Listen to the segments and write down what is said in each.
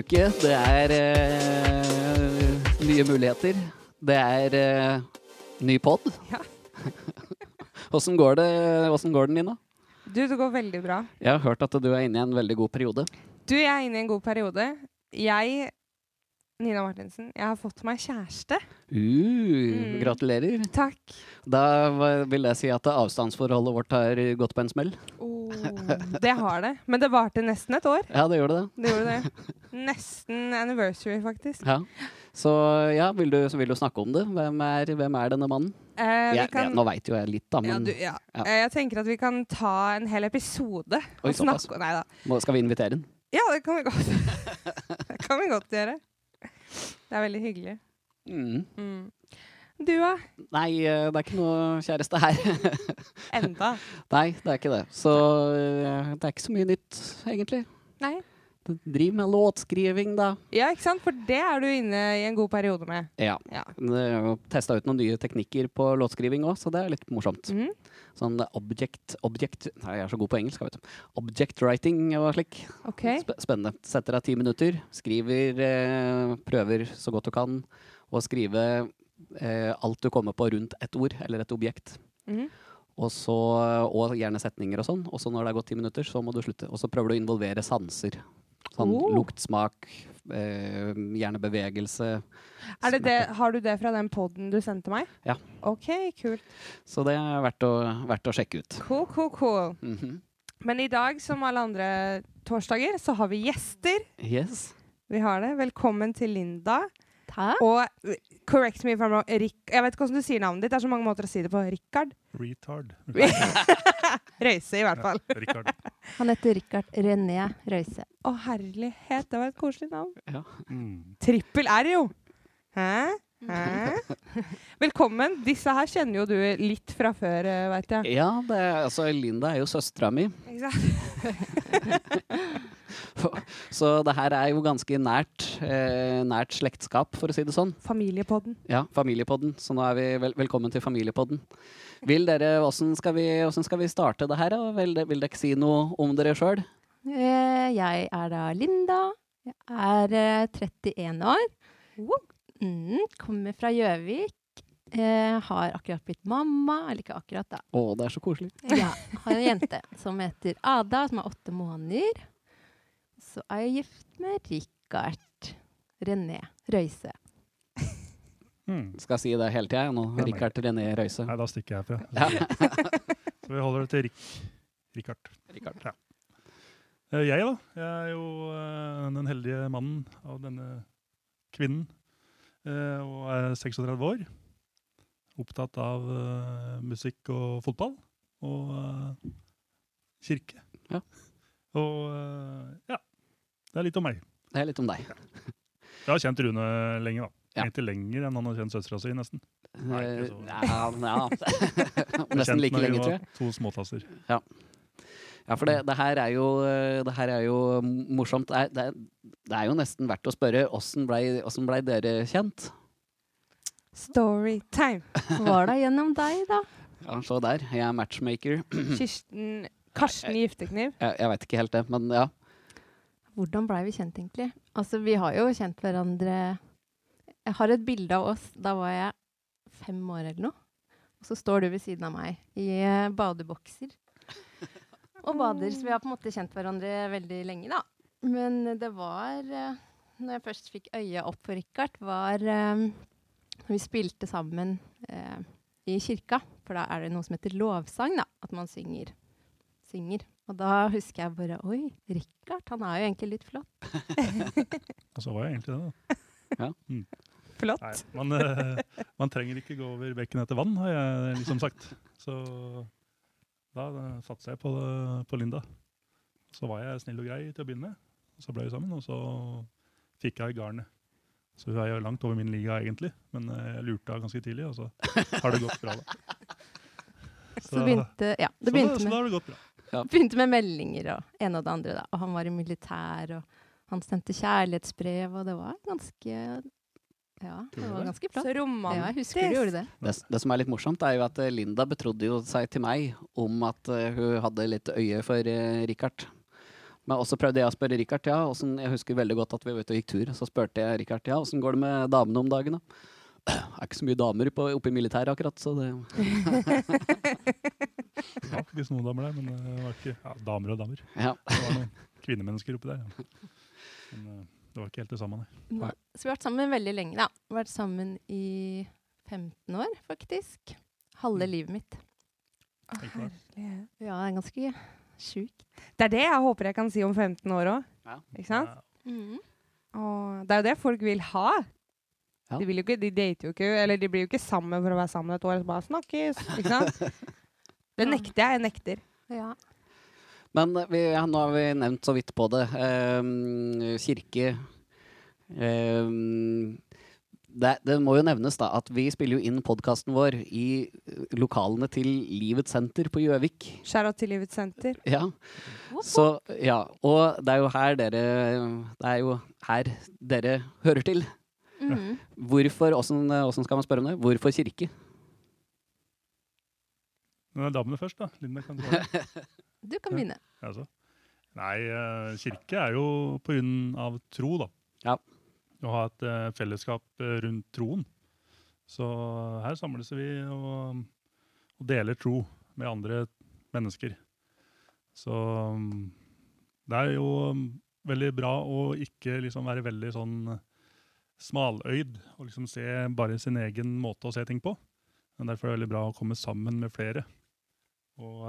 uke. Det er uh, nye muligheter. Det er uh, ny pod. Ja. Åssen går, går det, Nina? Du, det går veldig bra. Jeg har hørt at du er inne i en veldig god periode. Du, jeg er inne i en god periode. Jeg, Nina Martinsen, jeg har fått meg kjæreste. Uh, Mm. Gratulerer. Takk. Da vil jeg si at avstandsforholdet vårt har gått på en smell. Oh, det har det. Men det varte nesten et år. Ja, det gjorde det. Det gjorde det. Nesten anniversary, faktisk. Ja. Så ja, vil du, så vil du snakke om det? Hvem er, hvem er denne mannen? Eh, Jeg- kan, jeg- nå veit jo jeg litt, da, ja, du, ja. ja. Eh, Jeg tenker at vi kan ta en hel episode Oi, og snakke Nei da. må, skal vi invitere den? Ja, det kan vi godt. det kan vi godt gjøre. Det er veldig hyggelig. Mm. Mm. Du, da? Nei, eh, det er ikke noe kjæreste her. Enda? Nei, det er ikke det. Så eh, det er ikke så mye nytt, egentlig. Nei. Driv med låtskriving, da. Ja, ikke sant? For det er du inne i en god periode med. Ja. Ja. Testa ut noen nye teknikker på låtskriving òg, så det er litt morsomt. Mm. Sånn object, object Nei, jeg er så god på engelsk, vet du. Object writing og slik. OK. Sp spennende. Setter deg ti minutter, skriver, eh, prøver så godt du kan, og skrive eh, alt du kommer på rundt et ord eller et objekt. Mm. Og, så, og gjerne setninger og sånn. Og så når det er gått ti minutter, så må du slutte. Og så prøver du å involvere sanser. Sånn Oh. lukt, smak, eh, gjerne bevegelse. Er det det, har du det fra den poden du sendte meg? Ja. OK, kult. Så det er verdt å, verdt å sjekke ut. Cool, cool, cool. Mhm. Men i dag, som alle andre torsdager, så har vi gjester. Yes. Vi har det. Velkommen til Linda. Takk. Og eh, correct me if I'm wrong, Rick, Jeg vet ikke hvordan du sier navnet ditt. Det er så mange måter å si det på. Rikard? Retard. Røise, i hvert fall. Richard. Han heter Rikard René Røise. Å, herlighet. Det var et koselig navn. Mm. Trippel R, jo. Hæ? Hæ? Velkommen. Disse her kjenner jo du litt fra før, veit jeg. Ja, det er, altså Linda er jo søstera mi, så det her er jo ganske nært, eh, nært slektskap, for å si det sånn. Familiepodden. Ja, Familiepodden. Så nå er vi vel, velkommen til Familiepodden. Vil dere, Åssen skal, skal vi starte det her? da? Vil, de, vil dere si noe om dere sjøl? Eh, Jeg er da Linda. Jeg er eh, 31 år. Mm, kommer fra Gjøvik. Eh, har akkurat blitt mamma. Eller ikke akkurat, da. Å, det er så koselig. Ja, har en jente som heter Ada, som er åtte måneder. Så er jeg gift med Rikard René Røise. Mm. Skal si det hele tida nå. Ja, Rikard René Røise. Nei, da stikker jeg fra. Ja. Så vi holder det til Rik Richard. Rikard. Ja. Jeg, da. Jeg er jo eh, den heldige mannen av denne kvinnen. Eh, og er 36 år. Opptatt av eh, musikk og fotball. Og eh, kirke. Ja. Og ja. Det er litt om meg. Det er litt om deg. Jeg har kjent Rune lenge, da. Ja. Egentlig lenger enn han har kjent søstera si, nesten. Nei, ikke så- Ja, ja. Nesten like lenge, tror jeg. To småtasser. Ja, for det, det, her er jo, det her er jo morsomt. Det er, det, er, jo nesten verdt å spørre åssen blei blei dere kjent? Storytime. Var det gjennom deg, da? Ja, Se der. Jeg er matchmaker. Kirsten Karsten Giftekniv. Jeg, jeg veit ikke helt det, men ja. Hvordan blei vi kjent, egentlig? Altså, vi har jo kjent hverandre Jeg har et bilde av oss. Da var jeg fem år eller noe. Og så står du ved siden av meg i eh, badebokser. Og bader. Så vi har på en måte kjent hverandre veldig lenge, da. Men det var eh, Når jeg først fikk øye opp for Richard, var eh, når vi spilte sammen eh, i kirka. For da er det noe som heter lovsang, da. At man synger. synger. Og da husker jeg bare Oi, Richard, han er jo egentlig litt flott. Og så var jeg egentlig det, da. Flott. Nei, man, man trenger ikke gå over bekken etter vann, har jeg liksom sagt. Så da satser jeg på, på Linda. Så var jeg snill og grei til å begynne med. Så ble vi sammen, og så fikk jeg garnet. Så hun er jo langt over min liga egentlig, men jeg lurte henne ganske tidlig, og så har det gått bra. da. Så så begynte, ja, det så, da, med, så da har det gått bra. begynte med meldinger og ene og det andre. da. Og han var i militær, og han sendte kjærlighetsbrev, og det var ganske Ja, det var ganske flott. Så Ja, romantisk. jeg husker du gjorde det. Det, det som er litt morsomt, er jo at eh, Linda betrodde jo seg til meg om at eh, hun hadde litt øye for eh, Richard. Men også prøvde jeg å spørre Richard, ja. Hvordan, jeg husker veldig godt at vi var ute og gikk tur. Så spurte jeg Richard, ja, åssen går det med damene om dagen, da? Det er ikke så mye damer på, oppe i militæret akkurat, så det Ja, faktisk noen damer der, men det var ikke ja, damer og damer. Ja. Det var noen kvinnemennesker oppi der. Ja. Men eh, det var ikke helt det samme, nei. Nei. Så vi har vært sammen veldig lenge, da. Vi har vært sammen i 15 år, faktisk. Halve livet mitt. Å, herlighet. Ja, det er ganske sjukt. Det er det jeg håper jeg kan si om 15 år òg. Ja. Ikke sant? Ja, Mm. Og det er jo det folk vil ha. Ja. De, vil jo ikke, de dater jo ikke, eller de blir jo ikke sammen for å være sammen et år. Så bare snakkes, ikke sant? Det nekter jeg. Jeg nekter. Ja. Men vi, ja, nå har vi nevnt så vidt på det. Eh, kirke eh, det, det må jo nevnes da at vi spiller jo inn podkasten vår i lokalene til Livets senter på Gjøvik. Skjæra til Livets senter. Ja. Så, ja. Og det er jo her dere Det er jo her dere hører til. Mm. Hvorfor, åssen skal man spørre om det? Hvorfor kirke? Men damene først, da. Linda kan svare. Du kan begynne. Altså. Nei, eh, kirke er jo på grunn av tro, da. Ja. Å ha et eh, fellesskap eh, rundt troen. Så her samles vi og, og deler tro med andre mennesker. Så mm, det er jo mm, veldig bra å ikke liksom være veldig sånn smaløyd og liksom se bare sin egen måte å se ting på. Men derfor er det veldig bra å komme sammen med flere og,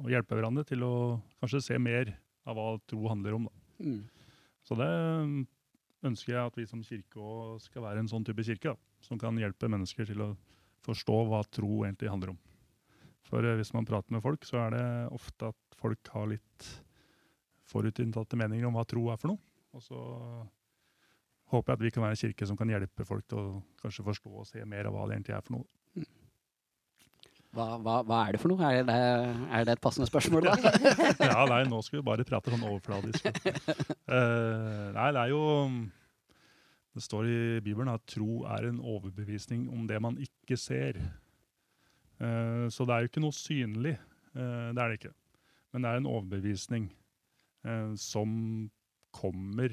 og hjelpe hverandre til å kanskje se mer av hva tro handler om. Mm. Så det mm, ønsker jeg at vi som kirke også skal være en sånn type kirke, da, som kan hjelpe mennesker til å forstå hva tro egentlig handler om. For eh, hvis man prater med folk, så er det ofte at folk har litt forutinntatte meninger om hva tro er for noe. Og så håper jeg at vi kan være en kirke som kan hjelpe folk til å kanskje forstå og se mer av hva det egentlig er for noe. Hva, hva, hva er det for noe? Er det, er det et passende spørsmål, da? ja, nei, nå skal vi bare prate sånn overfladisk. Uh, nei, det er jo Det står i Bibelen at tro er en overbevisning om det man ikke ser. Uh, så det er jo ikke noe synlig. Uh, det er det ikke. Men det er en overbevisning som kommer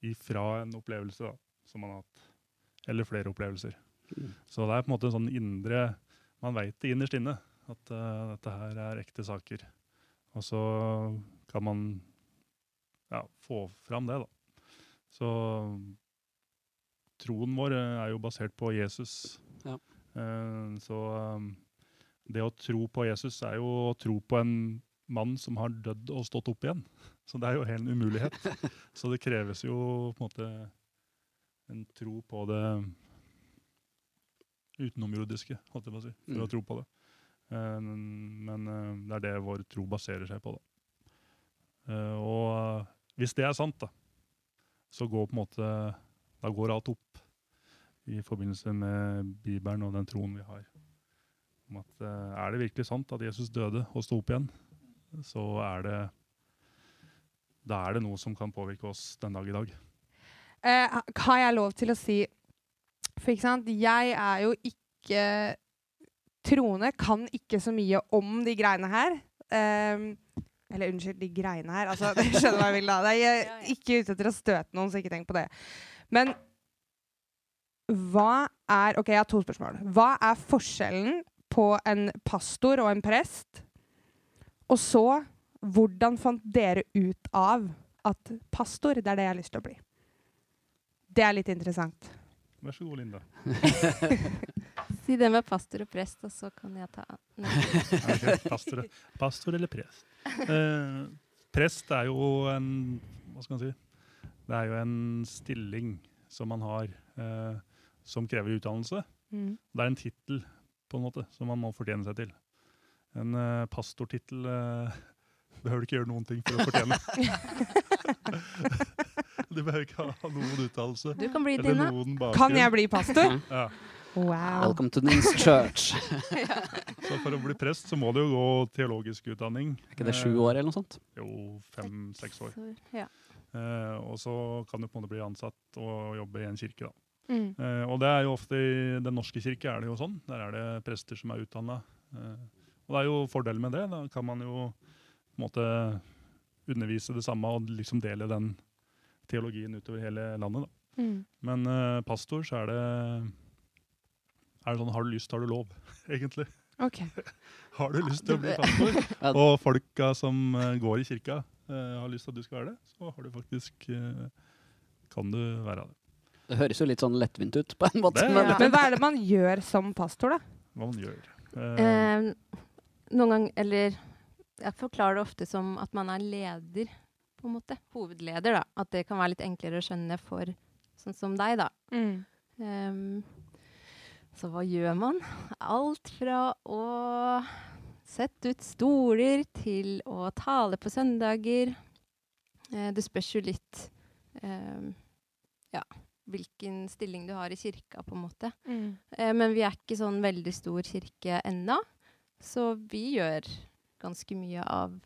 ifra en opplevelse da, som man har hatt. Eller flere opplevelser. Mm. Så det er på en måte en sånn indre Man veit det innerst inne at uh, dette her er ekte saker. Og så kan man ja, få fram det, da. Så troen vår eh, er jo basert på Jesus. Ja. Uh, så um, det å tro på Jesus er jo å tro på en mann som har dødd og stått opp igjen. Så det er jo helt en umulighet. Så det kreves jo på en måte en tro på det utenomjordiske, holdt jeg på å si, for Mm. å tro på det. Eh, Men eh, det er det vår tro baserer seg på. Da. Eh, Og hvis det er sant, da, så går på en måte Da går alt opp i forbindelse med Bibelen og den troen vi har. Om at Er det virkelig sant at Jesus døde og sto opp igjen, så er det Da er det noe som kan påvirke oss den dag i dag. Eh, har jeg lov til å si For ikke sant, jeg er jo ikke troende, kan ikke så mye om de greiene her. Um, eller unnskyld, de greiene her. Altså, du skjønner hva jeg vil da. Jeg er ikke ute etter å støte noen, så ikke tenk på det. Men hva er Ok, jeg har to spørsmål. Hva er forskjellen på en pastor og en prest? Og så, hvordan fant dere ut av at pastor, det er det jeg har lyst til å bli? Det er litt interessant. Vær så god, Linda. Si det med pastor og prest, og så kan jeg ta pastor, pastor eller prest? Eh, prest er jo en Hva skal man si? Det er jo en stilling som man har eh, som krever utdannelse. Mm. Det er en tittel på en måte som man må fortjene seg til. En eh, pastortittel eh, behøver du ikke gjøre noen ting for å fortjene. du behøver ikke ha noen uttalelse. Du kan bli dine. Dina. Kan jeg bli pastor? Ja. Wow. Welcome to Nins Church. Så for å bli prest så må du jo gå teologisk utdanning. Er ikke det sju år eller noe sånt? Jo, fem-seks år. Ja. Eh, og så kan du på en måte bli ansatt og jobbe i en kirke. da. Mm. Eh, og det er jo ofte i Den norske kirke er det jo sånn. Der er det prester som er utdanna. Eh, og det er jo fordelen med det. Da kan man jo på en måte undervise det samme og liksom dele den teologien utover hele landet. Da. Mm. Men uh, pastor, så er det er det sånn har du lyst, har du lov, egentlig. Okay. Har du lyst til å bli pastor, og folka som eh, går i kirka, uh, har lyst til at du skal være det, så har du faktisk kan du være det. Det høres jo litt sånn lettvint ut, på en måte. Det- Men, Ja. Men hva er det man gjør som pastor, da? Hva man gjør. Eh, noen ganger, eller jeg forklarer det ofte som at man er leder, på en måte. Hovedleder, da. At det kan være litt enklere å skjønne for sånn som deg, da. Mm. Um, så hva gjør man? Alt fra å sette ut stoler til å tale på søndager. Eh, det spørs jo litt ehm, ja, hvilken stilling du har i kirka, på en måte. Mm. Eh, men vi er ikke sånn veldig stor kirke ennå, så vi gjør ganske mye av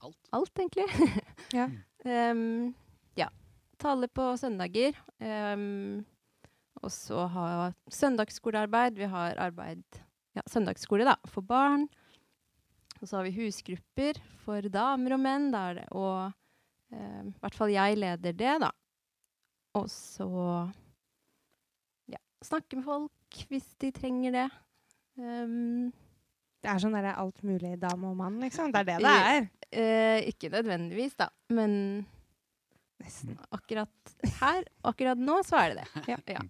Alt. alt egentlig. Ja. Um, ja. Tale på søndager. Um, og så ha søndagsskolearbeid. Vi har arbeid ja, søndagsskole da, for barn. Og så har vi husgrupper for damer og menn. Da er det, og em, i hvert fall jeg leder det, da. Og så ja, snakke med folk hvis de trenger det. Um, Det er sånn derre alt mulig dame og mann, liksom. Det er det det er. Eh, ikke nødvendigvis, da, men Nesten. akkurat her, akkurat nå, så er det det. Ja. Ja.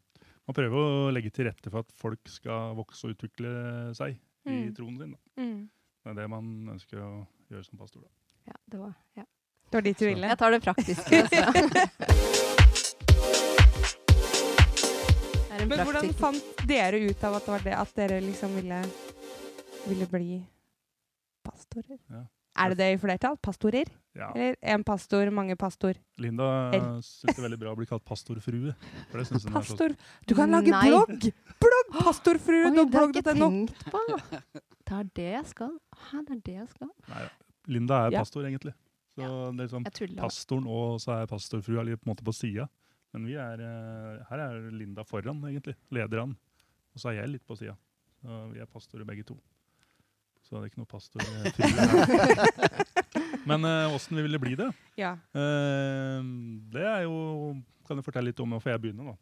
man prøver å legge til rette for at folk skal vokse og utvikle seg i Mm. troen sin. Da. Mm. Det er det man ønsker å gjøre som pastor. Da. Ja, det var, ja. Det var dit du ville. Jeg tar det praktiske. Altså. Det Men hvordan fant dere ut av at det var det at dere liksom ville, ville bli pastorer? Ja. Er det det i flertall? Pastorer? Ja. Eller en pastor, mange pastor? Linda syns det er veldig bra å bli kalt pastorfrue. For det synes hun er så Pastor? Du kan lage Nei. blogg! Blogg! Pastorfrue! Oi, det har jeg ikke tenkt på. Det er det jeg skal. Hæ, det er det jeg skal. Nei, Linda er Ja. pastor, egentlig. Så det er liksom pastoren og så er pastorfrua på en måte på sida. Men vi er, eh, her er Linda foran, egentlig. Leder an. Og så er jeg litt på sida. Vi er pastorer begge to. Så det er ikke noe her. Men åssen vi ville bli det, Ja. Uh, det er jo Kan jeg fortelle litt om hvorfor jeg begynner, da.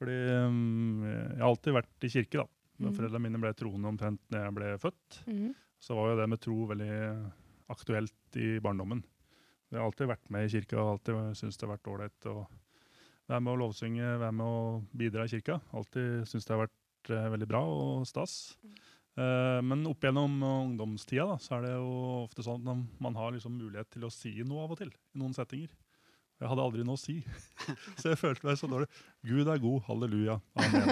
Fordi um, jeg har alltid vært i kirke, da. Mhm. foreldrene mine ble troende omtrent da jeg ble født Mm. så var jo det med tro veldig aktuelt i barndommen. Jeg har alltid vært med i kirka og alltid syntes det har vært ålreit å være med å lovsynge, være med å bidra i kirka. Alltid syntes det har vært uh, veldig bra og stas. Eh, men opp gjennom ungdomstida da, så er det jo ofte sånn at man har liksom mulighet til å si noe av og til i noen settinger. Jeg hadde aldri noe å si, så jeg følte meg så dårlig. Gud er god, halleluja, amen.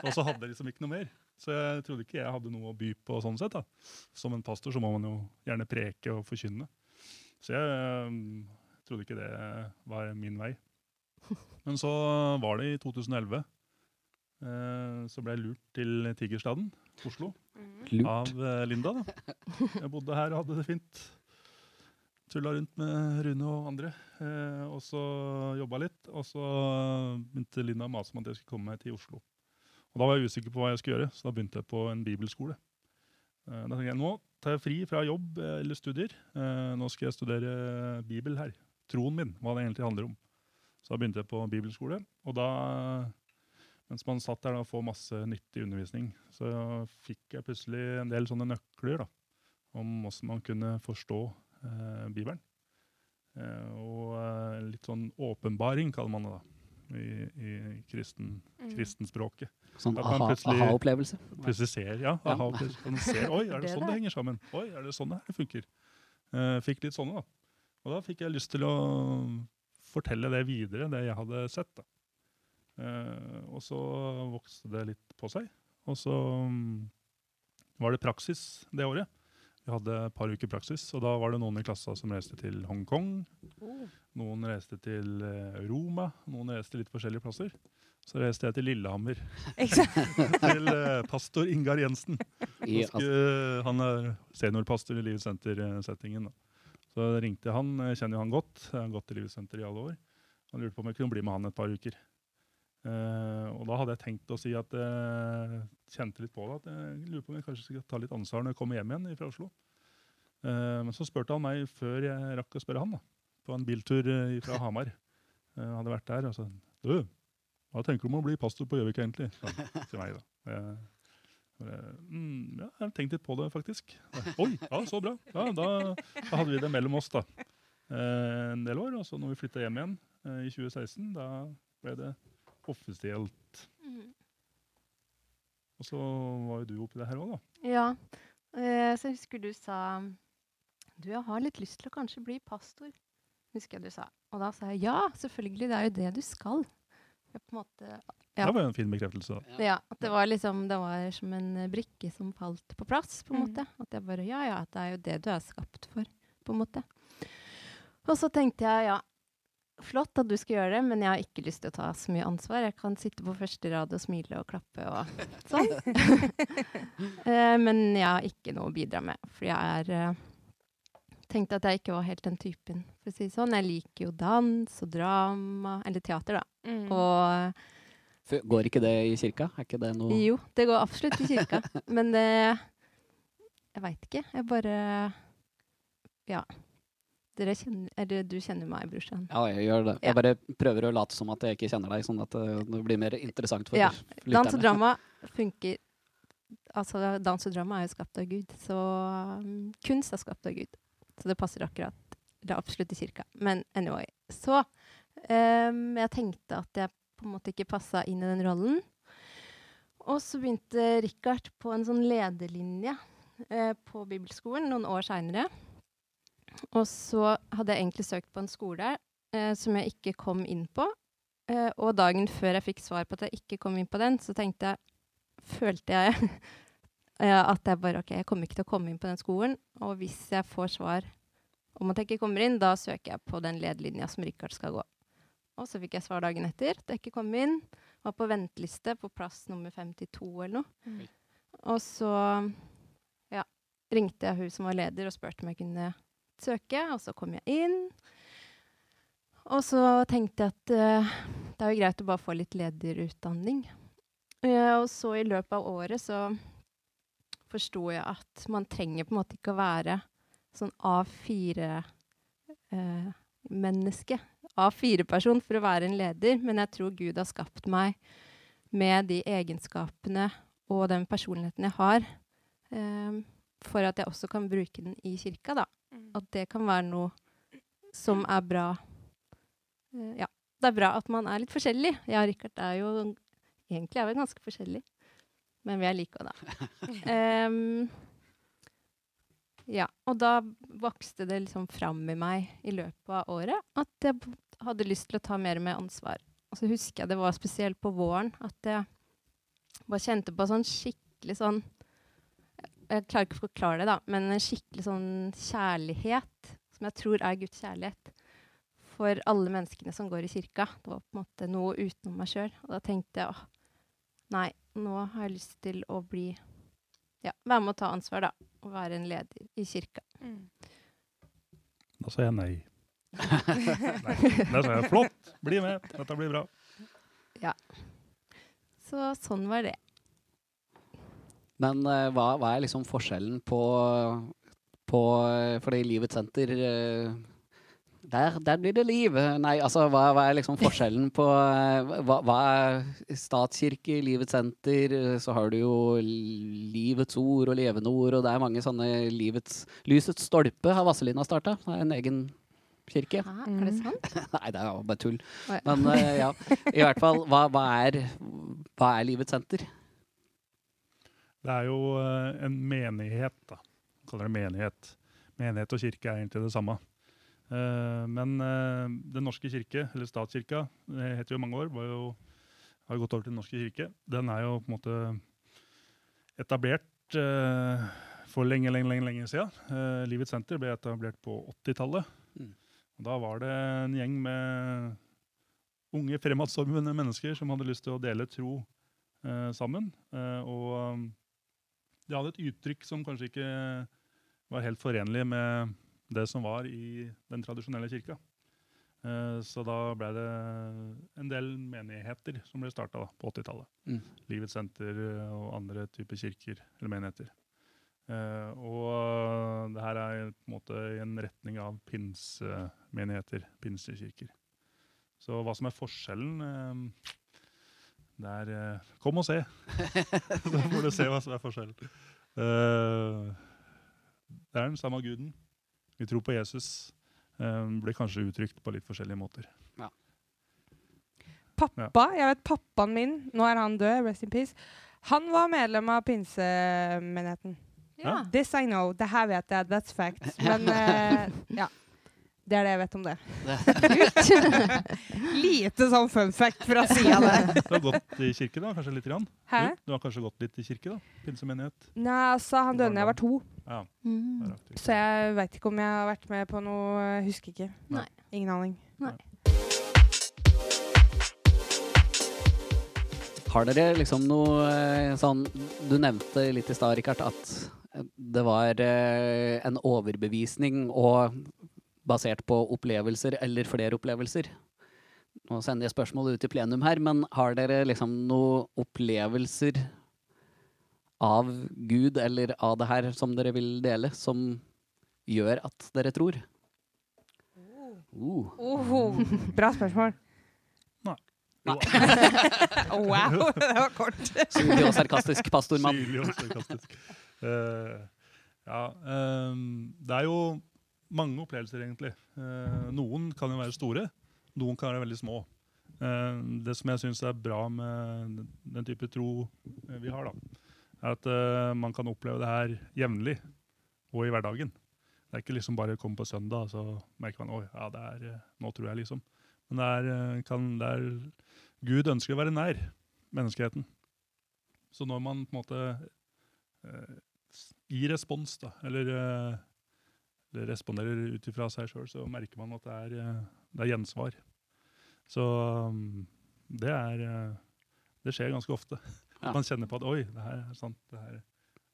Og så hadde jeg liksom ikke noe mer. Så jeg trodde ikke jeg hadde noe å by på sånn sett. da. Som en pastor så må man jo gjerne preke og forkynne. Så jeg øhm, trodde ikke det var min vei. Men så var det i 2011. Eh, så ble jeg lurt til Tigerstaden, Oslo, Lurt. av eh, Linda. da. Jeg bodde her og hadde det fint. Tulla rundt med Rune og andre. Eh, og så jobba litt. Og så begynte Linda å mase om at jeg skulle komme meg til Oslo. Og Da var jeg usikker på hva jeg skulle gjøre, så da begynte jeg på en bibelskole. Eh, Da tenkte jeg nå tar jeg fri fra jobb eh, eller studier. Eh, Nå skal jeg studere Bibel her. Troen min, hva det egentlig handler om. Så da begynte jeg på bibelskole. Og da, mens man satt der og får masse nyttig undervisning, så fikk jeg plutselig en del sånne nøkler da, om hvordan man kunne forstå eh, Bibelen. Eh, og eh, litt sånn åpenbaring, kaller man det da, i, i kristen, Mm. kristenspråket. Sånn aha-opplevelse? aha-opplevelse. Plutselig ser, ja, Ja. aha, kan du oi, er det sånn det henger sammen? Oi, er det sånn det funker? Eh, fikk litt sånne da. Og da fikk jeg lyst til å fortelle det videre, det jeg hadde sett da. Eh, og så vokste det litt på seg. Og så mm, var det praksis det året. Vi hadde et par uker praksis, og da var det noen i klassa som reiste til Hongkong. Noen reiste til eh, Roma, noen reiste litt forskjellige plasser. Så reiste jeg til Lillehammer, til uh, pastor Ingar Jensen. I, uh, han er seniorpastor i Livets Senter-settingen. Så ringte jeg han, kjenner jo han godt. Jeg har gått i Livets Senter i alle år. Han lurte på om jeg kunne bli med han et par uker. Eh, og da hadde jeg tenkt å si at jeg kjente litt på det, at jeg lurer på om jeg kanskje skal ta litt ansvar når jeg kommer hjem igjen fra Oslo. Uh, men så spurte han meg før jeg rakk å spørre han, da, på en biltur eh, fra Hamar. Uh, hadde vært der og sa Du, hva tenker du om å bli pastor på Gjøvik egentlig? til meg da. Mm, ja, jeg har tenkt litt på det, faktisk. Oi, ja, så bra. Ja, da, da hadde vi det mellom oss da. En del år. Og så når vi flytta hjem igjen i 2016, da ble det offisielt. Mm. Og så var jo du oppi det her òg, da. Ja. Eh, så jeg husker du sa Du, jeg har litt lyst til å kanskje bli pastor. Husker jeg du sa. Og da sa jeg ja, selvfølgelig. Det er jo det du skal. Jeg på en måte Ja. Det var jo en fin bekreftelse. da. Ja, at det var liksom Det var som en brikke som falt på plass, på en Mm. måte. At jeg bare Ja, ja, det er jo det du er skapt for, på en måte. Og så tenkte jeg ja, flott at du skal gjøre det, men jeg har ikke lyst til å ta så mye ansvar. Jeg kan sitte på første rad og smile og klappe og sånn. Eh, men jeg har ikke noe å bidra med, for jeg er eh, Tenkte at jeg ikke var helt den typen, for å si det sånn. Jeg liker jo dans og drama, eller teater, da. Mm. Og For- Går ikke det i kirka? Er ikke det noe jo, det går absolutt i kirka. men det Jeg veit ikke. Jeg bare Ja. Dere kjenner du kjenner meg, brorsan. Ja, jeg gjør det. Jeg bare prøver å late som at jeg ikke kjenner deg, sånn at eh, det blir mer interessant for Ja, lytterne. Dans og drama funker Altså, dans og drama er jo skapt av Gud, så um, kunst er skapt av Gud. Så det passer akkurat. Det er absolutt i kirka. Men anyway. Så um, jeg tenkte at jeg på en måte ikke passa inn i den rollen. Og så begynte Richard på en sånn lederlinje uh, på bibelskolen noen år seinere. Og så hadde jeg egentlig søkt på en skole eh, som jeg ikke kom inn på. Eh, og dagen før jeg fikk svar på at jeg ikke kom inn på den, så tenkte jeg Følte jeg eh, at jeg bare OK, jeg kommer ikke til å komme inn på den skolen. Og hvis jeg får svar om at jeg ikke kommer inn, da søker jeg på den ledelinja som Richard skal gå. Og så fikk jeg svar dagen etter at jeg ikke kom inn. Var på venteliste på plass nummer 52 eller noe. Mm. Og så ja, ringte jeg hun som var leder og spurte om jeg kunne søke, og så kom jeg inn. Og så tenkte jeg at uh, det er jo greit å bare få litt lederutdanning. Uh, og så i løpet av året så forsto jeg at man trenger på en måte ikke å være sånn A4-menneske. A4-person for å være en leder, men jeg tror Gud har skapt meg med de egenskapene og den personligheten jeg har, eh, for at jeg også kan bruke den i kirka. da. Mm. At det kan være noe som er bra. Uh, ja, det er bra at man er litt forskjellig. Jeg og Rikard er jo egentlig er vi ganske forskjellige, men vi er like òg, da. um, ja, og da vokste det liksom fram i meg i løpet av året at jeg hadde lyst til å ta mer med ansvar. Og så husker jeg det var spesielt på våren at jeg bare kjente på sånn skikkelig sånn Jeg klarer ikke å forklare det, da, men en skikkelig sånn kjærlighet, som jeg tror er Guds kjærlighet, for alle menneskene som går i kirka. Det var på en måte noe utenom meg sjøl. Og da tenkte jeg åh, nei, nå har jeg lyst til å bli Ja, være med å ta ansvar, da. Og være en leder i kirka. Mm. Da sa jeg nei. nei. Da sa jeg flott, bli med, dette blir bra. Så sånn var det. Men eh, hva, hva er liksom forskjellen på, på eh, Fordi Livets senter eh, der, der blir det liv. Nei, altså hva, hva er liksom forskjellen på hva, hva er statskirke, Livets senter, så har du jo Livets ord og levende ord, og det er mange sånne livets Lysets stolpe har Vazelina starta. Det er en egen kirke. Hæ, er det Mm. sant? Nei, det er bare tull. Oi. Men ja, i hvert fall, hva, hva, er, hva er Livets senter? Det er jo eh, en menighet, da. Man kaller det menighet. Menighet og kirke er egentlig det samme. Eh, men eh, Den norske kirke, eller statskirka, det heter jo mange år, var jo, har gått over til Den norske kirke. Den er jo på en måte etablert for lenge, lenge, lenge, lenge siden. Livets senter ble etablert på 80-tallet. Mm. Da var det en gjeng med unge, fremadstormende mennesker som hadde lyst til å dele tro sammen. Og de hadde et uttrykk som kanskje ikke var helt forenlig med det som var i den tradisjonelle kirka. Eh, så da ble det en del menigheter som ble starta på 80-tallet. Mm. Livets senter eh, og andre typer kirker eller menigheter. Eh, og det her er måte i en retning av pinsemenigheter, pinsekirker. Så hva som er forskjellen eh, Det er eh, Kom og se! Så får du se hva som er forskjellen. Uh, det er den samme guden. Vi tror på Jesus. Eh, blir kanskje uttrykt på litt forskjellige måter. Pappa, jeg vet pappaen min, nå er han død, rest in peace, han var medlem av pinsemenigheten. Ja. This I know, det her vet jeg, that's facts. Men uh, ja, det er det jeg vet om det. Lite sånn fun fact fra sida der. Du har gått i kirke, da? Kanskje litt? Grann? Hæ? Du, du har kanskje gått litt i kirke? da? Pinsemenighet? Nei, altså, han døde da jeg var to, Ja, Mm. så jeg veit ikke om jeg har vært med på noe Husker ikke. Nei. Ingen aning. Nei. Har dere liksom noe eh, sånn Du nevnte litt i stad, Rikard, at det var eh, en overbevisning og basert på opplevelser eller flere opplevelser. Nå sender jeg spørsmålet ut i plenum her, men har dere liksom noen opplevelser av Gud eller av det her som dere vil dele, som gjør at dere tror? Uh. Oho, bra spørsmål. Nei. wow, det var kort. Syrlig og sarkastisk pastormann. Syrlig og sarkastisk. Eh, ja, um, det er jo mange opplevelser, egentlig. Eh, noen kan jo være store, noen kan være veldig små. Eh, det som jeg syns er bra med den- type tro eh, vi har, da, er at man kan oppleve det her jevnlig og i hverdagen. Det er ikke liksom bare å komme på søndag, så merker man oi, ja, det er, nå tror jeg liksom. Men det er, kan, det er Gud ønsker å være nær menneskeheten. Så når man på en måte gir respons, da, eller responderer ut ifra seg sjøl, så merker man at det er, eh, det er gjensvar. Så um, det er eh, Det skjer ganske ofte. Ja. Man kjenner på at oi, det her er sant, det her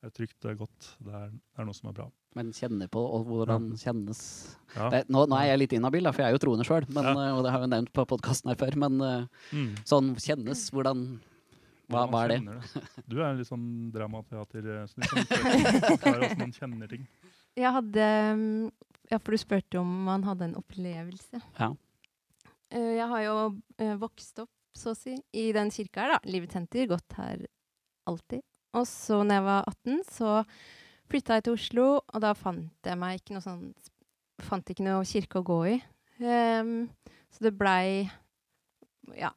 er trygt, det er godt, det er, det er noe som er bra. Men kjenner på og hvordan kjennes Ja. det, nå, nå er jeg litt inhabil, for jeg er jo troende sjøl, Ja. og det har jeg nevnt på podkasten her før. Men eh, Mm. sånn kjennes, hvordan Hva, hva er det? det. Du er litt sånn dramateater, eh, Sånn, man kjenner ting. Jeg hadde mm, Ja, for du spurte om man hadde en opplevelse. Ja. Eh, Jeg har jo eh, vokst opp, så å si, i den kirka her, da. Livets Senter. Gått her alltid. Og så når jeg var 18, så flytta jeg til Oslo, og da fant jeg meg ikke noe sånn Fant ikke noe kirke å gå i. Um, så det blei Ja.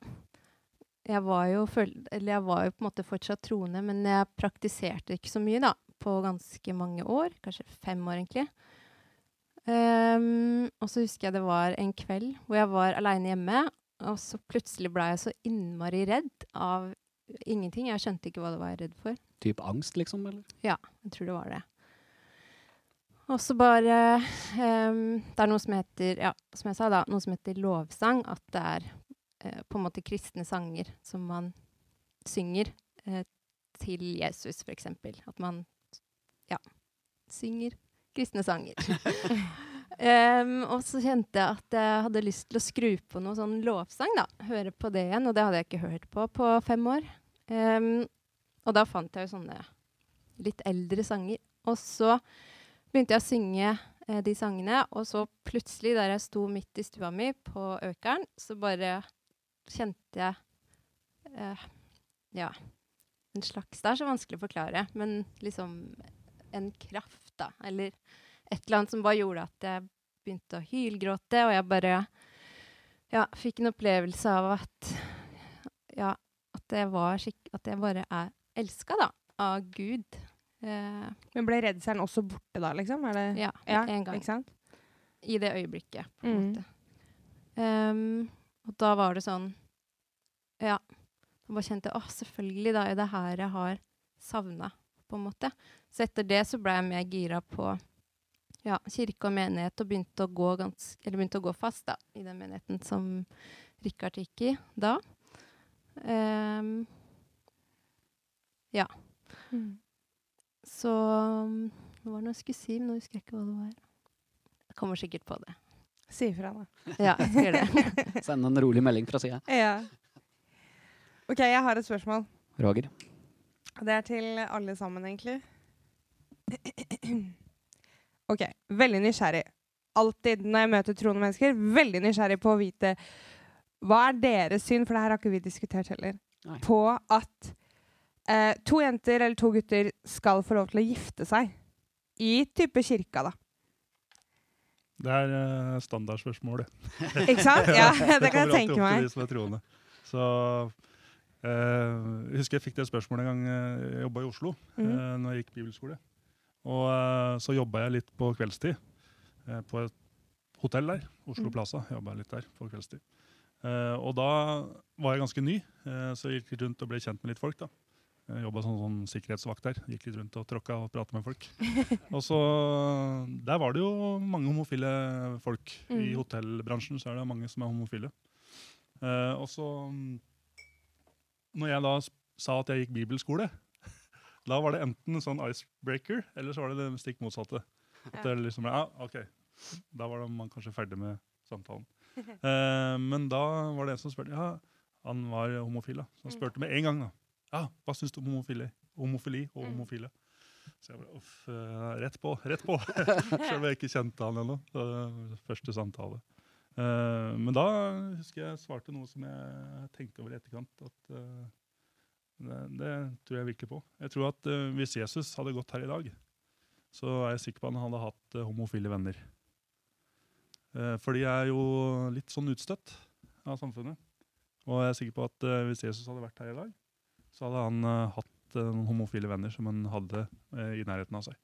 Jeg var jo jeg var jo på en måte fortsatt troende, men jeg praktiserte ikke så mye, da. På ganske mange år. Kanskje fem år, egentlig. Um, og så husker jeg det var en kveld hvor jeg var aleine hjemme, og så plutselig ble jeg så innmari redd av ingenting. Jeg skjønte ikke hva det var jeg redd for. Typ angst, liksom? Eller? Ja, Jeg tror det var det. Og så bare um, Det er noe som heter Ja, som jeg sa, da. Noe som heter lovsang. At det er uh, på en måte kristne sanger som man synger uh, til Jesus, eksempel. At man ja, synger kristne sanger. um, og så kjente jeg at jeg hadde lyst til å skru på noe sånn lovsang, da. Høre på det igjen. Og det hadde jeg ikke hørt på på fem år. Um, og da fant jeg jo sånne litt eldre sanger. Og så begynte jeg å synge eh, de sangene, og så plutselig, der jeg sto midt i stua mi på Økeren, så bare kjente jeg eh, Ja, en slags Det er så vanskelig å forklare, men liksom en kraft, da. Eller et eller annet som bare gjorde at jeg begynte å hylgråte, og jeg bare ja, fikk en opplevelse av at ja, at jeg var. At jeg bare er elska, da, av Gud. Eh, Men ble redselen også borte da, liksom? Er det, ja, ja, en gang. I det øyeblikket, på en Mm. måte. Um, og da var det sånn Ja. Jeg bare kjente Å, selvfølgelig, da er det her jeg har savna, på en måte. Så etter det så ble jeg mer gira på ja, kirke og menighet, og begynte å gå, gans eller begynte å gå fast da, i den menigheten som Rikard gikk i da. Um, ja. Mm. Så Det var det jeg skulle si? Men nå husker jeg ikke hva det var. Jeg kommer sikkert på det. Si ifra, da. Ja, jeg skal gjøre det. Send en rolig melding fra sida. Ja. OK, jeg har et spørsmål. Roger. Det er til alle sammen, egentlig. OK, veldig nysgjerrig. Alltid når jeg møter troende mennesker, veldig nysgjerrig på å vite hva er deres syn, for det her har ikke vi diskutert heller, Nei. på at eh, to jenter eller to gutter skal få lov til å gifte seg. I type kirka, da. Det er uh, standardspørsmålet. Ikke sant? Ja, det kan jeg tenke meg. Det kommer alltid opp til. De som er troende. Så uh, Jeg husker jeg fikk det spørsmålet en gang eh, jeg jobba i Oslo, mm. Uh, når jeg gikk bibelskole. Og eh, så jobba jeg litt på kveldstid eh, på et hotell der. Oslo Mhm. Plaza. Jobba litt der på kveldstid. Eh, og da var jeg ganske ny, så jeg gikk litt rundt og ble kjent med litt folk. da. Jobba som sånn sikkerhetsvakt der. Gikk litt rundt og tråkka og prata med folk. og så, Der var det jo mange homofile folk. I Mm. hotellbransjen så er det mange som er homofile. Eh, og så mm, Når jeg da sa at jeg gikk bibelskole, da var det enten en sånn icebreaker, eller så var det det stikk motsatte. At det liksom, ja, ok, Da var man kanskje ferdig med samtalen. Eh, men da var det en som spurte ja, han var homofil. da. Så han spurte med en gang. da, ja, Hva syns du om homofili, homofili og Mm. homofile? Så jeg bare uff, eh, rett på, rett på. Selv om jeg ikke kjente han ennå. Var Første samtale. Eh, men da husker jeg svarte noe som jeg tenkte over i etterkant. at eh, det, det tror jeg virkelig på. Jeg tror at eh, Hvis Jesus hadde gått her i dag, så er jeg sikker på at han hadde hatt eh, homofile venner. Eh, for de er jo litt sånn utstøtt av samfunnet. Og jeg er sikker på at hvis Jesus hadde vært her i dag, så hadde han hatt noen homofile venner som han hadde i nærheten av seg.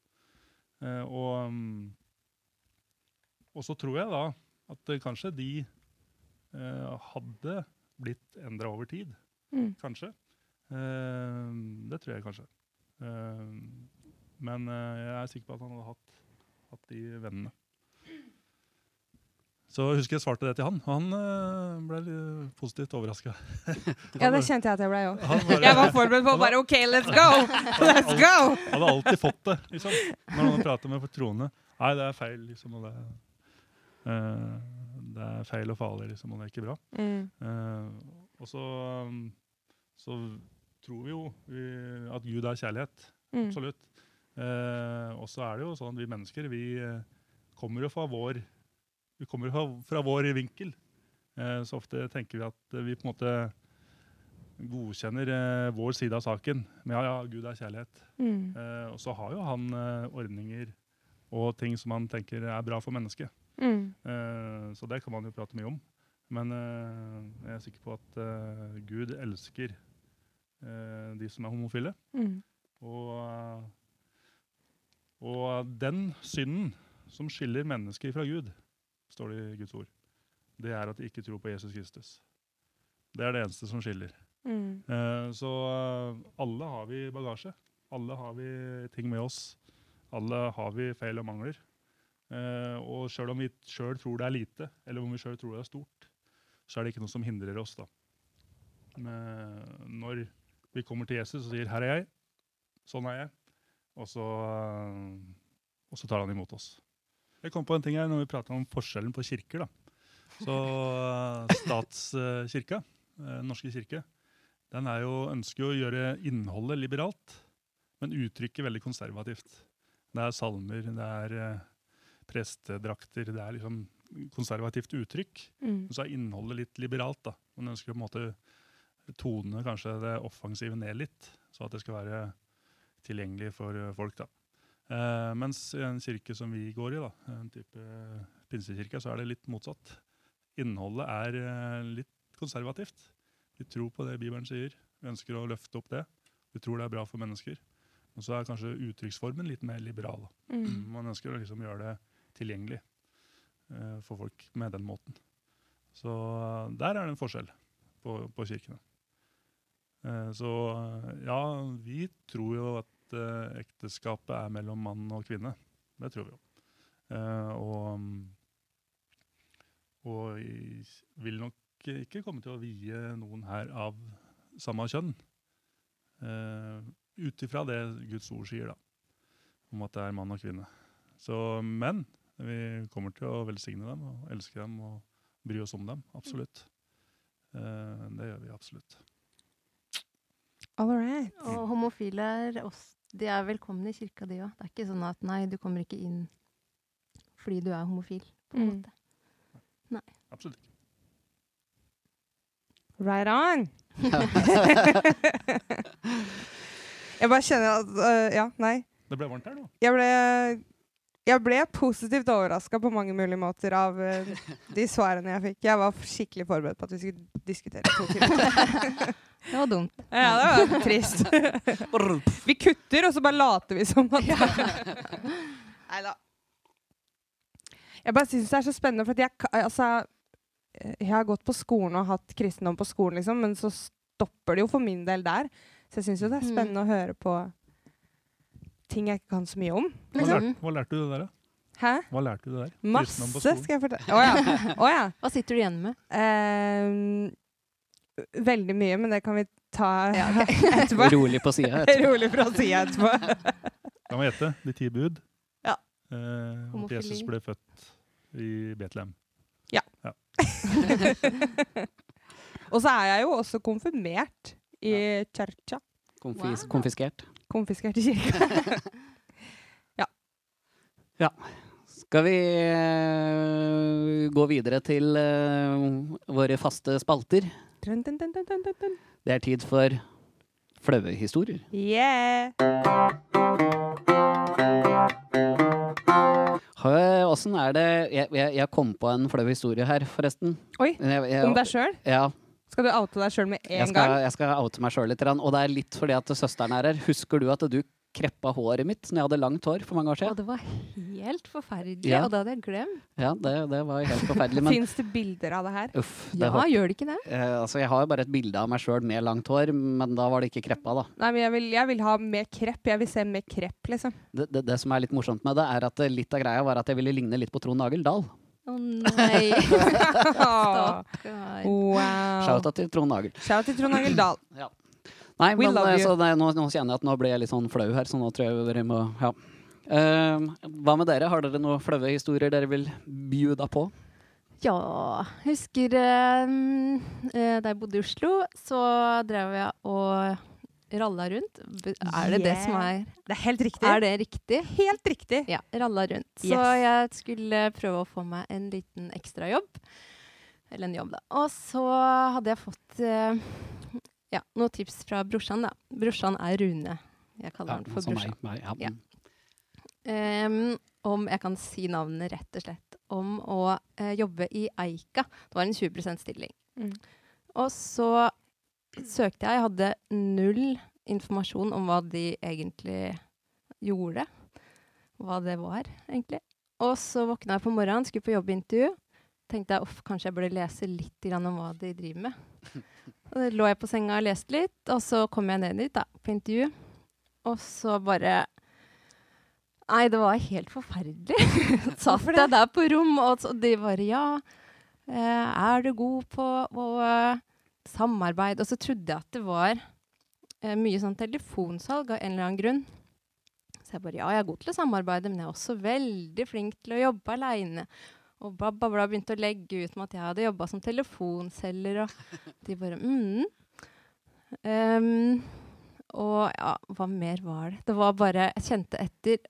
Og, mm, og så tror jeg da at kanskje de hadde blitt endra over tid. Mm. Kanskje. Eh, det tror jeg kanskje. Eh, men eh, jeg er sikker på at han hadde hatt, hatt de vennene. Så jeg husker jeg svarte det til han, og han ble litt positivt overraska. Ja, det kjente jeg at jeg ble òg. Jeg var forberedt på bare OK, let's go! Let's go! hadde alltid fått det, liksom. Når noen prater med troende. Nei, det er feil, liksom. Og det, uh, det er feil og farlig, liksom, og det er ikke bra. Mm. Uh, og så, um, så tror vi jo at Gud er kjærlighet. Mm. Absolutt. Eh, og så er det jo sånn at vi mennesker vi eh, kommer jo fra vår vi kommer fra, fra vår vinkel. Eh, så ofte tenker vi at vi på en måte godkjenner eh, vår side av saken Men ja, ja, Gud er kjærlighet. Mm. Eh, og så har jo han eh, ordninger og ting som han tenker er bra for mennesket. Mm. Eh, så det kan man jo prate mye om. Men eh, jeg er sikker på at Gud elsker de som er homofile. Mm. Og, eh, og den synden som skiller mennesker fra Gud, står det i Guds ord, det er at de ikke tror på Jesus Kristus. Det er det eneste som skiller. Mm. Eh, så eh, alle har vi bagasje. Alle har vi ting med oss. Alle har vi feil og mangler. Eh, og sjøl om vi sjøl tror det er lite, eller om vi sjøl tror det er stort, så er det ikke noe som hindrer oss. da. Men når vi kommer til Jesus og sier 'her er jeg', sånn er jeg, og så, eh, og så tar han imot oss. Jeg kom på en ting her når vi prater om forskjellen på kirker. da. Så eh, statskirka, Den norske kirke, den er jo, ønsker jo å gjøre innholdet liberalt, men uttrykket veldig konservativt. Det er salmer, det er eh, prestedrakter, det er liksom konservativt uttrykk. Mm. Og så er innholdet litt liberalt. da. Man ønsker å på en måte tone kanskje det offensive ned litt, så at det skal være tilgjengelig for eh, folk. da. Uh, mens i en kirke som vi går i, da, en type pinsekirke, så er det litt motsatt. Innholdet er uh, litt konservativt. Vi tror på det Bibelen sier. Vi ønsker å løfte opp det. Vi tror det er bra for mennesker. Og så er kanskje uttrykksformen litt mer liberal. Mm. Man ønsker å liksom gjøre det tilgjengelig uh, for folk med den måten. Så eh, der er det en forskjell på, på kirkene. Eh, så eh, ja, vi tror jo at eh, ekteskapet er mellom mann og kvinne. Det tror vi jo. Og mm, og vil nok ikke komme til å vie noen her av samme kjønn. Ut ifra det Guds ord sier, da om at det er mann og kvinne. Så, men vi kommer til å velsigne dem og elske dem og bry oss om dem. Absolutt. Det gjør vi absolutt. All right. Og homofile er også de er velkomne i kirka, de òg. Det er ikke sånn at nei, du kommer ikke inn fordi du er homofil. på en Mm. måte. Absolutt ikke. Right on! jeg bare kjenner at uh, Ja, nei. Det ble varmt her nå. Jeg ble, jeg ble positivt overraska på mange mulige måter av uh, de svarene jeg fikk. Jeg var skikkelig forberedt på at vi skulle diskutere to timer. Det var dumt. Ja, det var trist. vi kutter, og så bare later vi som at Nei da. Jeg bare syns det er så spennende, for at jeg, altså, jeg har gått på skolen og hatt kristendom på skolen, liksom, men så stopper det jo for min del der. Så jeg syns jo det er Mm. spennende å høre på ting jeg ikke kan så mye om. Hva, Liksom. lærte, hva lærte du det der, da? Hæ? Hva lærte du der? Masse, skal jeg fortelle. Oh, ja. Oh, ja. Hva sitter du igjen med? Uh, veldig mye, men det kan vi ta Ja, okay. etterpå. Rolig på sida. Rolig fra sida etterpå. kan vi gjette. De ti bud. Ja. Uh, at Jesus ble født i Betlehem. Og så er jeg jo også konfirmert i kirka. Konfis Wow. Konfiskert. Konfiskert i kirka. ja. ja. Skal vi eh, gå videre til eh, våre faste spalter? Dun, dun, dun. Det er tid for flaue historier. Yeah! Åssen er det jeg, jeg, jeg kom på en flau historie her, forresten. Oi, jeg, Om deg sjøl? Ja, Skal du oute deg sjøl med jeg en skal, gang? jeg skal oute meg sjøl litt. Og det er litt fordi at søsteren er her. Husker du at du kreppa håret mitt når jeg hadde langt hår for mange år Og siden? det var helt forferdelig, Ja. og det hadde jeg glemt. Ja, det, det var helt forferdelig. Men Fins det bilder av det her? uff. Det Ja, var, gjør det ikke det? eh, altså, jeg har jo bare et bilde av meg sjøl med langt hår, men da var det ikke kreppa, da. Nei, men jeg vil, jeg vil ha mer krepp. Jeg vil se mer krepp, liksom. Det, det, det som er litt morsomt med det, er at litt av greia var at jeg ville ligne litt på Trond Nagel Dahl. Å nei. Stakkar. wow. Shout-out til Trond Nagel. Shout til Trond Nagel Dahl. Nei, We men love eh, det, nå, nå kjenner jeg at nå ble jeg litt sånn flau her, så nå tror jeg dere må Ja. Uh, hva med dere? Har dere noen flaue historier dere vil bjuda på? Ja, husker uh, eh, da jeg bodde i Oslo, så drev jeg og ralla rundt. Er det det som er Det er helt riktig. Er det riktig? Helt riktig. Ja, ralla rundt. Så jeg skulle prøve å få meg en liten ekstrajobb. Eller en jobb, da. Og så hadde jeg fått uh, ja, noen tips fra brorsan, da. Brorsan er Rune. Jeg kaller han for brorsan. meg, meg, ja. Ja. Um, om jeg kan si navnet, rett og slett. Om å uh, jobbe i Eika. Det var en 20% stilling. Mm. Og så søkte jeg. Jeg hadde null informasjon om hva de egentlig gjorde. Hva det var, egentlig. Og så våkna jeg på morgenen, skulle på jobbintervju. Tenkte jeg uff, kanskje jeg burde lese litt om hva de driver med. Og da lå jeg på senga og leste litt, og så kom jeg ned dit da, på intervju. Og så bare Nei, det var helt forferdelig. Satt jeg der på rom, og de bare Ja, eh, er du god på å samarbeide? Og så trodde jeg at det var eh, mye sånn telefonsalg av en eller annen grunn. Så jeg bare Ja, jeg er god til å samarbeide, men jeg er også veldig flink til å jobbe aleine. Og bla, bla, bla, begynte å legge ut med at jeg hadde jobba som telefonselger, og de bare mm. Um, og ja, hva mer var det? Det var bare Jeg kjente etter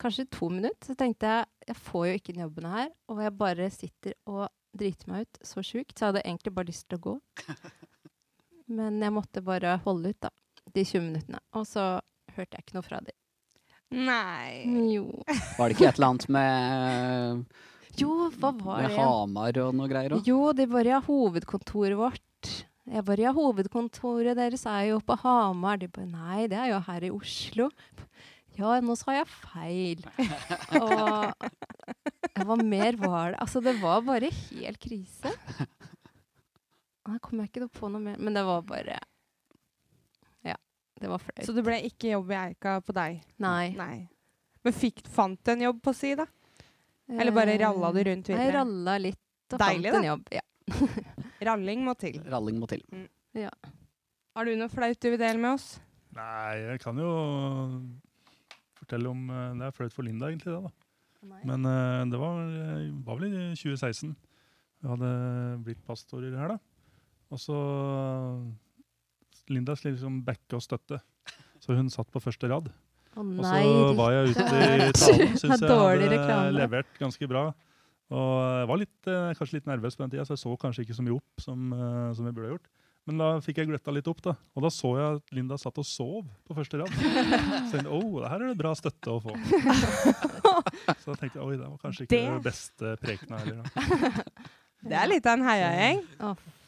kanskje to minutter, så tenkte jeg jeg får jo ikke den jobben her, og jeg bare sitter og driter meg ut så sjukt, så jeg hadde egentlig bare lyst til å gå. Men jeg måtte bare holde ut, da, de 20 minuttene. Og så hørte jeg ikke noe fra dem. Nei. Jo. Var det ikke et eller annet med, Jo, hva var med det? Hamar og noe greier òg? Jo, de bare ja, hovedkontoret vårt. Jeg bare ja, hovedkontoret deres er jo på Hamar. De bare nei, det er jo her i Oslo. Ja, nå sa jeg feil. Og ja, hva mer var det? Altså, det var bare helt krise. Nå kommer jeg ikke på noe mer, men det var bare Ja, det var flaut. Så det ble ikke jobb i Eika på deg? Nei. Nei. Men fikk, fant du en jobb på si, da? Eller bare ralla du rundt videre? Jeg ralla litt og Deilig, fant en jobb. Ja. Ralling må til. Ralling må til. Har du noe flaut du vil dele med oss? Nei, jeg kan jo fortelle om eh, Det er flaut for Linda, egentlig, det. da. Men eh, det var, eh, var vel i 2016. Vi hadde blitt pastorer her, da. Og så Linda skulle liksom backe og støtte. Så hun satt på første rad. Oh, Og så var jeg ute i talen, syns jeg hadde reklame. levert ganske bra. Og jeg var litt, kanskje litt nervøs på den tida, så jeg så kanskje ikke så mye opp som, som jeg burde ha gjort. Men da fikk jeg gløtta litt opp, da. Og da så jeg at Linda satt og sov på første rad. Så jeg oh, det her er det bra støtte å få. Så da tenkte jeg oi, det var kanskje ikke Det- det beste prekena heller. Da. Det er litt av en heiagjeng.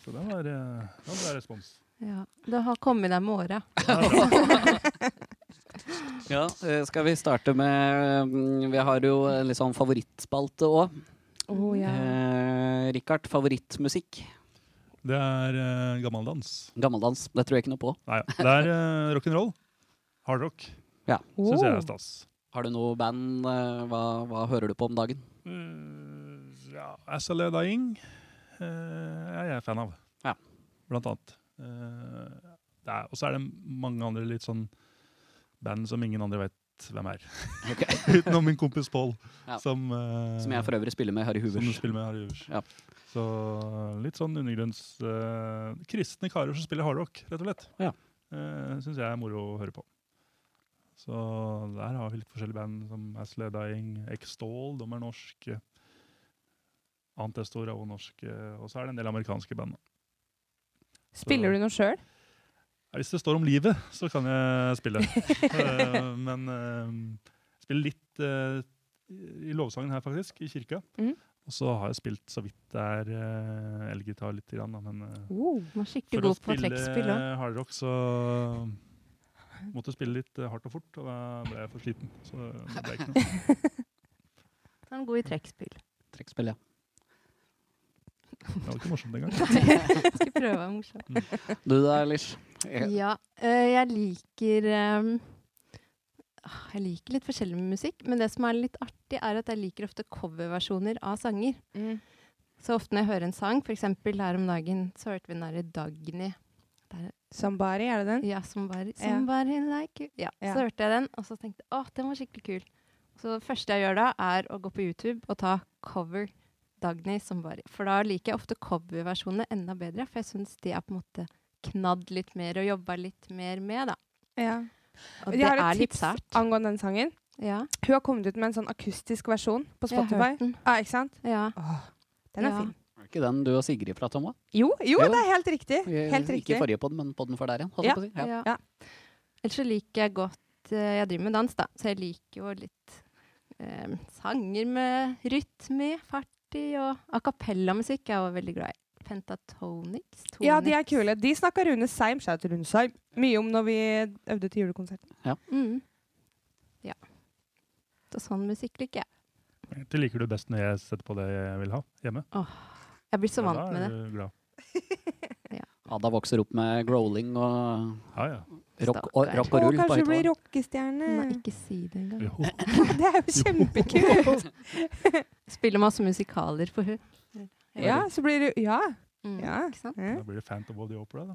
Så det var, eh, det var bra respons. ja. Det har kommet deg med åra. Ja, eh, skal vi starte med mm, Vi har jo en litt sånn favorittspalte òg. Oh, ja. Eh, Richard, favorittmusikk? Det er uh, gammeldans. Gammeldans. Det tror jeg ikke noe på. Nei, ja. Det er uh, rock'n'roll. Hardrock. Syns jeg er stas. Har du noe band? Uh, hva, hva hører du på om dagen? Uh, ja, SLA Dying Jeg er jeg fan av. Ja. Blant annet. Uh, og så er det mange andre litt sånn band som ingen andre vet hvem er. Ok. Utenom min kompis Paul, Ja. som, uh, Som jeg for øvrig spiller med Harry som Hoovers. spiller med Harry Uvers. Ja. Så litt sånn undergrunns... eh, kristne karer som spiller hardrock, rett og slett. Ja. Uh, Syns jeg er moro å høre på. Så der har vi litt forskjellige band, som Asle Dying, X-Stall, de er norske. Antestor er også norske. Og så er det en del amerikanske band. Spiller du noe sjøl? Hvis det står om livet, så kan jeg spille. uh, men uh, spiller litt uh, i lovsangen her, faktisk, i kirka. Mhm. Og så har jeg spilt så vidt det er uh, elgitar litt, grann, da, men uh, Oh. For å god på spille hardrock så måtte jeg spille litt uh, hardt og fort, og da ble jeg for sliten. Så det ble ikke noe. Han er god i trekkspill. Trekkspill, ja. Det var ikke morsomt engang. Skal prøve å være morsom. Du da, Lish? Ja, eh, jeg liker ah, Jeg liker litt forskjellig med musikk, men det som er litt artig, er at jeg liker ofte coverversjoner av sanger. Mm. Så ofte når jeg hører en sang, f.eks. her om dagen, så hørte vi den derre Dagny. Der, Somebody, er det den? ja, somebody, somebody like you. Ja, Ja. Så hørte jeg den, og så tenkte jeg å, den var skikkelig kul. Så det første jeg gjør da, er å gå på YouTube og ta cover Dagny Somebody. For da liker jeg ofte coverversjonene enda bedre, for jeg syns de er på en måte knadd litt mer og jobba litt mer med, da. Ja. Og Jeg har et tips sært. angående den sangen. Ja, Hun har kommet ut med en sånn akustisk versjon på Spotify. den. Ja, ikke sant? Ja. Åh, den er Ja. fin. Er ikke den du og Sigrid pratet om òg? Jo, jo, Jo. det er helt riktig. Helt Ikke riktig. forrige pod, men podden for der igjen. Ja. si. Ja. Ja. Ellers så liker jeg godt eh, Jeg driver med dans, da, så jeg liker jo litt eh, sanger med rytme, fart i, og a cappella-musikk er jeg også veldig glad i. Pentatonics. Ja, de er kule. De snakka Rune Seim shout til Rune Seim, mye om når vi øvde til julekonserten. Mm. Ja. Så sånn musikk liker jeg. Egentlig liker du best når jeg setter på det jeg vil ha hjemme. Jeg blir så Ja, vant da med det. glad. Ada vokser opp med growling og Ja, ja. rock og, rock Å, og rull på kanskje blir rockestjerne. Nei, ikke si det engang. Det er jo kjempekult. Spiller masse musikaler for hun. Ja, så blir du Ja. Mm, ja. Ikke sant? ja. Da blir det Phantom of the Opera, da.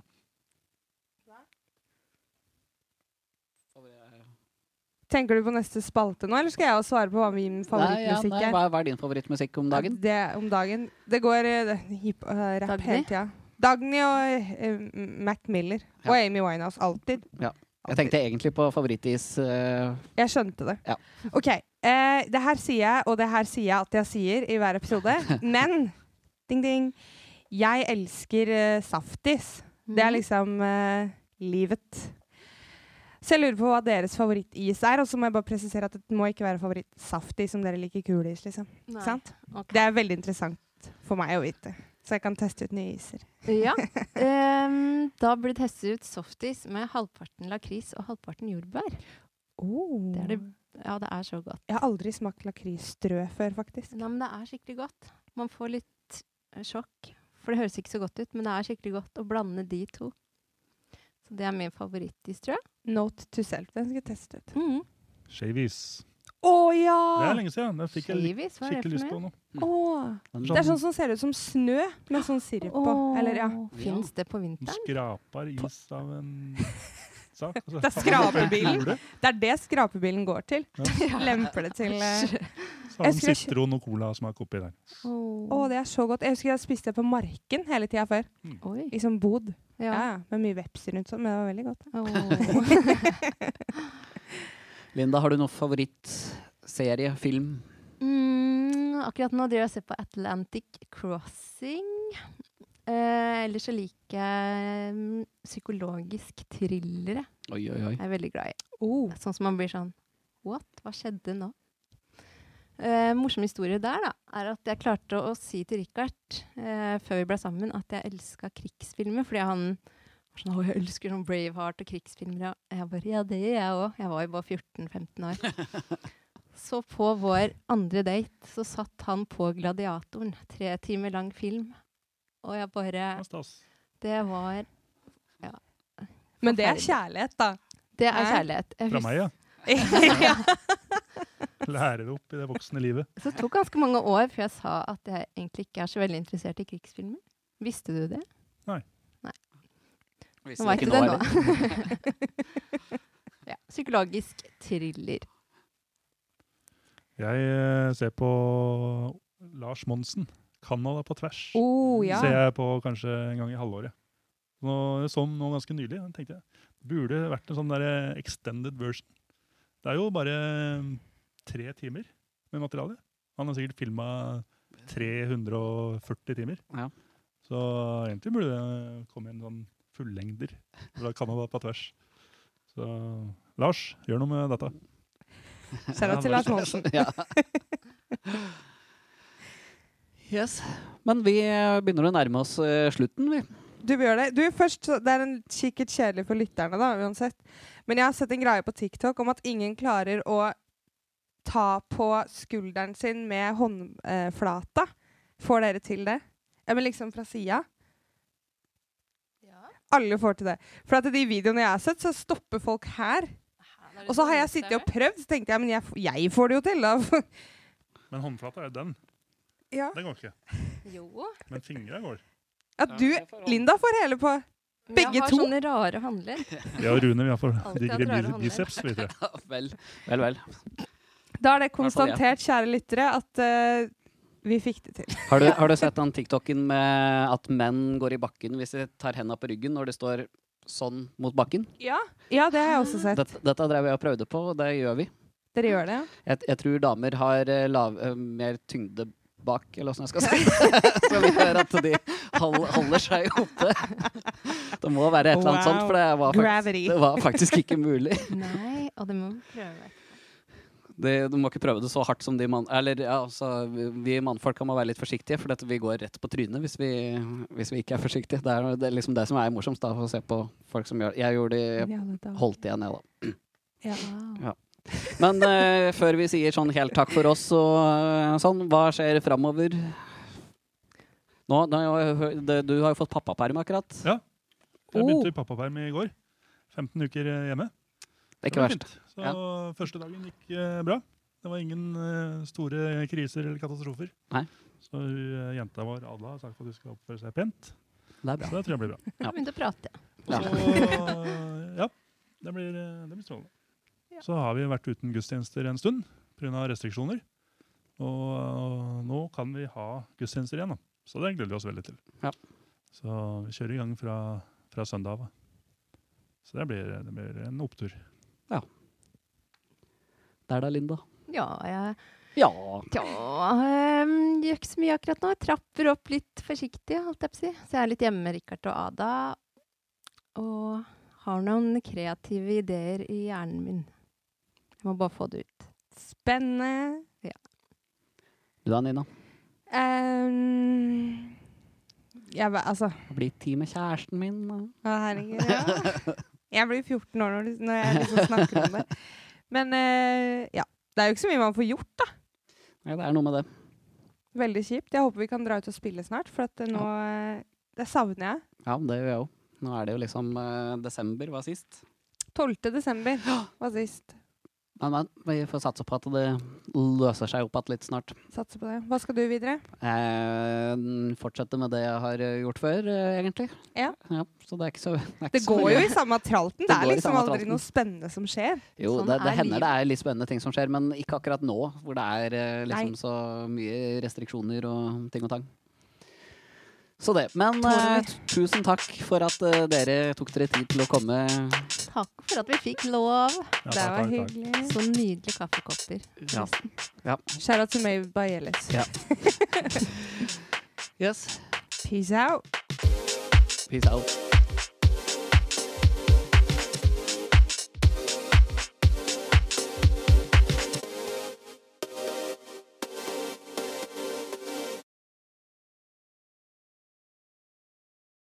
Tenker du på neste spalte nå, eller skal jeg også svare på hva min favorittmusikk er? hva, hva er din favorittmusikk om dagen? Det, om dagen. Det går uh, hip, uh, rap Dagny? hele tida. Dagny og uh, Mac Miller. Og Amy Winehouse. Alltid. Ja. Jeg tenkte egentlig på favorittis uh... Jeg skjønte det. Ja. OK. Eh, det her sier jeg, og det her sier jeg at jeg sier i hver episode. Men ding, ding. Jeg elsker uh, saftis. Det er Mhm. liksom uh, livet. Så jeg lurer på hva deres favorittis er. Og så må jeg bare presisere at det må ikke være favorittsaftis om dere liker kuleis. Liksom. Nei. Det er veldig interessant for meg å vite. Så jeg kan teste ut nye iser. Ja. Um, da blir det testet ut softis med halvparten lakris og halvparten jordbær. Det er det, ja, det er så godt. Jeg har aldri smakt lakrisstrø før, faktisk. Nei, men det er skikkelig godt. Man får litt sjokk, for det høres ikke så godt ut, men det er skikkelig godt å blande de to. Så det er min favorittis, tror jeg. Note to self. Den skal jeg teste ut. Mm. Shavies. Å ja! Det er lenge siden. Det fikk jeg litt, Shavies, hva er det skikkelig lyst på nå. Åh. Det er sånn som ser ut som snø med sånn sirup på. Eller ja. Fins det på vinteren? vinteren? skraper is av en sak. Altså. Det er skrapebilen. Det er det skrapebilen går til. Ja. Lemper det til eh. Så har de sitron og cola som er oppi der. Å, det er så godt. Jeg husker jeg spiste det på Marken hele tida før. Mm. I sånn bod. Ja. Ja. Med mye veps rundt sånn, men det var veldig godt. Oh. Linda, har du noen favorittserie, film? Mm, akkurat nå driver jeg og ser på Atlantic Crossing. Eh, ellers så liker jeg um, psykologisk thrillere. Oi, oi, oi. Jeg er veldig glad i. Oh. Sånn som man blir sånn What? Hva skjedde nå? Eh, morsom historie der da, er at jeg klarte å, si til Richard eh, før vi ble sammen, at jeg elska krigsfilmer. Fordi han var sånn 'Å, jeg elsker sånn Braveheart og krigsfilmer'. Og jeg bare 'Ja, det gjør jeg òg'. Jeg var jo bare 14-15 år. Så på vår andre date så satt han på Gladiatoren. Tre timer lang film. Og jeg bare Det var ja, Men det er kjærlighet, da. Det er kjærlighet. Jeg Fra meg, ja. ja. Lære det opp i det voksne livet. Så det tok ganske mange år før jeg sa at jeg egentlig ikke er så veldig interessert i krigsfilmer. Visste du det? Visste Nå veit du det nå. ja, psykologisk thriller. Jeg eh, ser på Lars Monsen. 'Canada på tvers'. Oh, ja. Ser jeg på kanskje en gang i halvåret. Nå, jeg så den nå ganske nylig. tenkte jeg, Burde vært en sånn der eh, extended version. Det er jo bare eh, tre timer med materiale. Han har sikkert filma 340 timer. Ja. Så egentlig burde det komme en sånn fullengder fra Canada på tvers. Så Lars, gjør noe med dette. Shout-out til Lars Monsen. ja. Yes. Men vi eh, begynner å nærme oss eh, slutten, vi. Du gjør det. Du, først, det er en kikkert kjedelig for lytterne, da, uansett. Men jeg har sett en greie på TikTok om at ingen klarer å ta på skulderen sin med håndflata. Får dere til det? Ja, men liksom fra sida. Alle får til det. For at i de videoene jeg har sett, så stopper folk her. Og så har jeg sittet og prøvd, så tenkte jeg men jeg, jeg får det jo til, da. Men håndflata er jo den. ja. Den går ikke. Jo. Men fingra går. Ja, du, Linda, får hele på Begge Begge Vi har to? sånne rare handler. Ja, Rune vi har for digre biceps. vet du. vel, vel, vel. Da er det konstatert, kjære lyttere, at uh, vi fikk det til. Har du, har du sett den TikToken med at menn går i bakken hvis de tar henda på ryggen når de står sånn mot bakken? Ja, ja det har jeg også sett. Dette, dette drev jeg og prøvde på, og det gjør vi. Dere gjør det? ja? Jeg, jeg tror damer har eh, lav, eh, mer tyngde bak, eller åssen jeg skal si det. vi hører at de hold, holder seg oppe. Det må være et eller annet Wow. sånt, for det var, faktisk, det var faktisk ikke mulig. Nei, og det må vi prøve. Det, du må ikke prøve det så hardt som de mann... Eller ja, altså, vi, vi mannfolka må være litt forsiktige, for dette, vi går rett på trynet hvis vi, hvis vi ikke er forsiktige. Det er, det er liksom det som er morsomst, da, å se på folk som gjør Jeg gjorde det, holdt igjen, jeg, da. Ja. Ja. Men uh, før vi sier sånn helt takk for oss og uh, sånn, hva skjer framover? Nå, nå, du har jo fått pappaperm akkurat. Ja. Jeg Oh. begynte i pappaperm i går. 15 uker eh, hjemme. Det er ikke verst. fint. Så første dagen gikk eh, bra. Det var ingen eh, store kriser eller katastrofer. Nei. Så hun, eh, jenta vår, Ada, har sagt at hun skal oppføre seg pent. Det er Så det tror jeg blir bra. Ja. Begynte å prate. Ja. Så ja, det blir, det blir strålende. Ja. Så har vi vært uten gudstjenester en stund pga. restriksjoner. Og nå kan vi ha gudstjenester igjen, da. Så det gleder vi oss veldig til. Ja. Så vi kjører i gang fra, fra søndag av. Så det blir, det blir en opptur. Der da, Linda. Ja, jeg Ja. ja, ehm, gjør ikke så mye akkurat nå. Trapper opp litt forsiktig, holdt jeg på å si. Så jeg er litt hjemme med Richard og Ada. Og har noen kreative ideer i hjernen min. Jeg må bare få det ut. Spennende. Du da, Nina? Um, jeg, altså Har blitt tid med kjæresten min. Å, herregud, ja. Jeg blir 14 år når, når jeg liksom snakker om det. Men eh, ja. Det er jo ikke så mye man får gjort, da. Nei, det er noe med det. Veldig kjipt. Jeg håper vi kan dra ut og spille snart, for at det nå ja. Det savner jeg. Ja, det gjør jeg òg. Nå er det jo liksom uh, desember var sist. 12. desember var sist. Men, men vi får satse på at det løser seg opp igjen litt snart. Satser på det. Hva skal du videre? Eh, fortsette med det jeg har eh, gjort før, eh, egentlig. Ja. så det er ikke så Det, ikke Det så går mye. jo i samme tralten. Det Det er liksom aldri tralten. noe spennende som skjer. Jo, Sånn det, det er hender det er litt spennende ting som skjer, men ikke akkurat nå, hvor det er eh, liksom Nei. så mye restriksjoner og ting og tang. Så det. Men eh, tusen takk for at dere tok dere tid til å komme Takk for at vi fikk lov. Ja, det takk, var takk, takk. hyggelig. Så nydelige kaffekopper. Ja. ja. Shout out to Maeve Bayelis. Ja. Yes. Peace out. Peace out.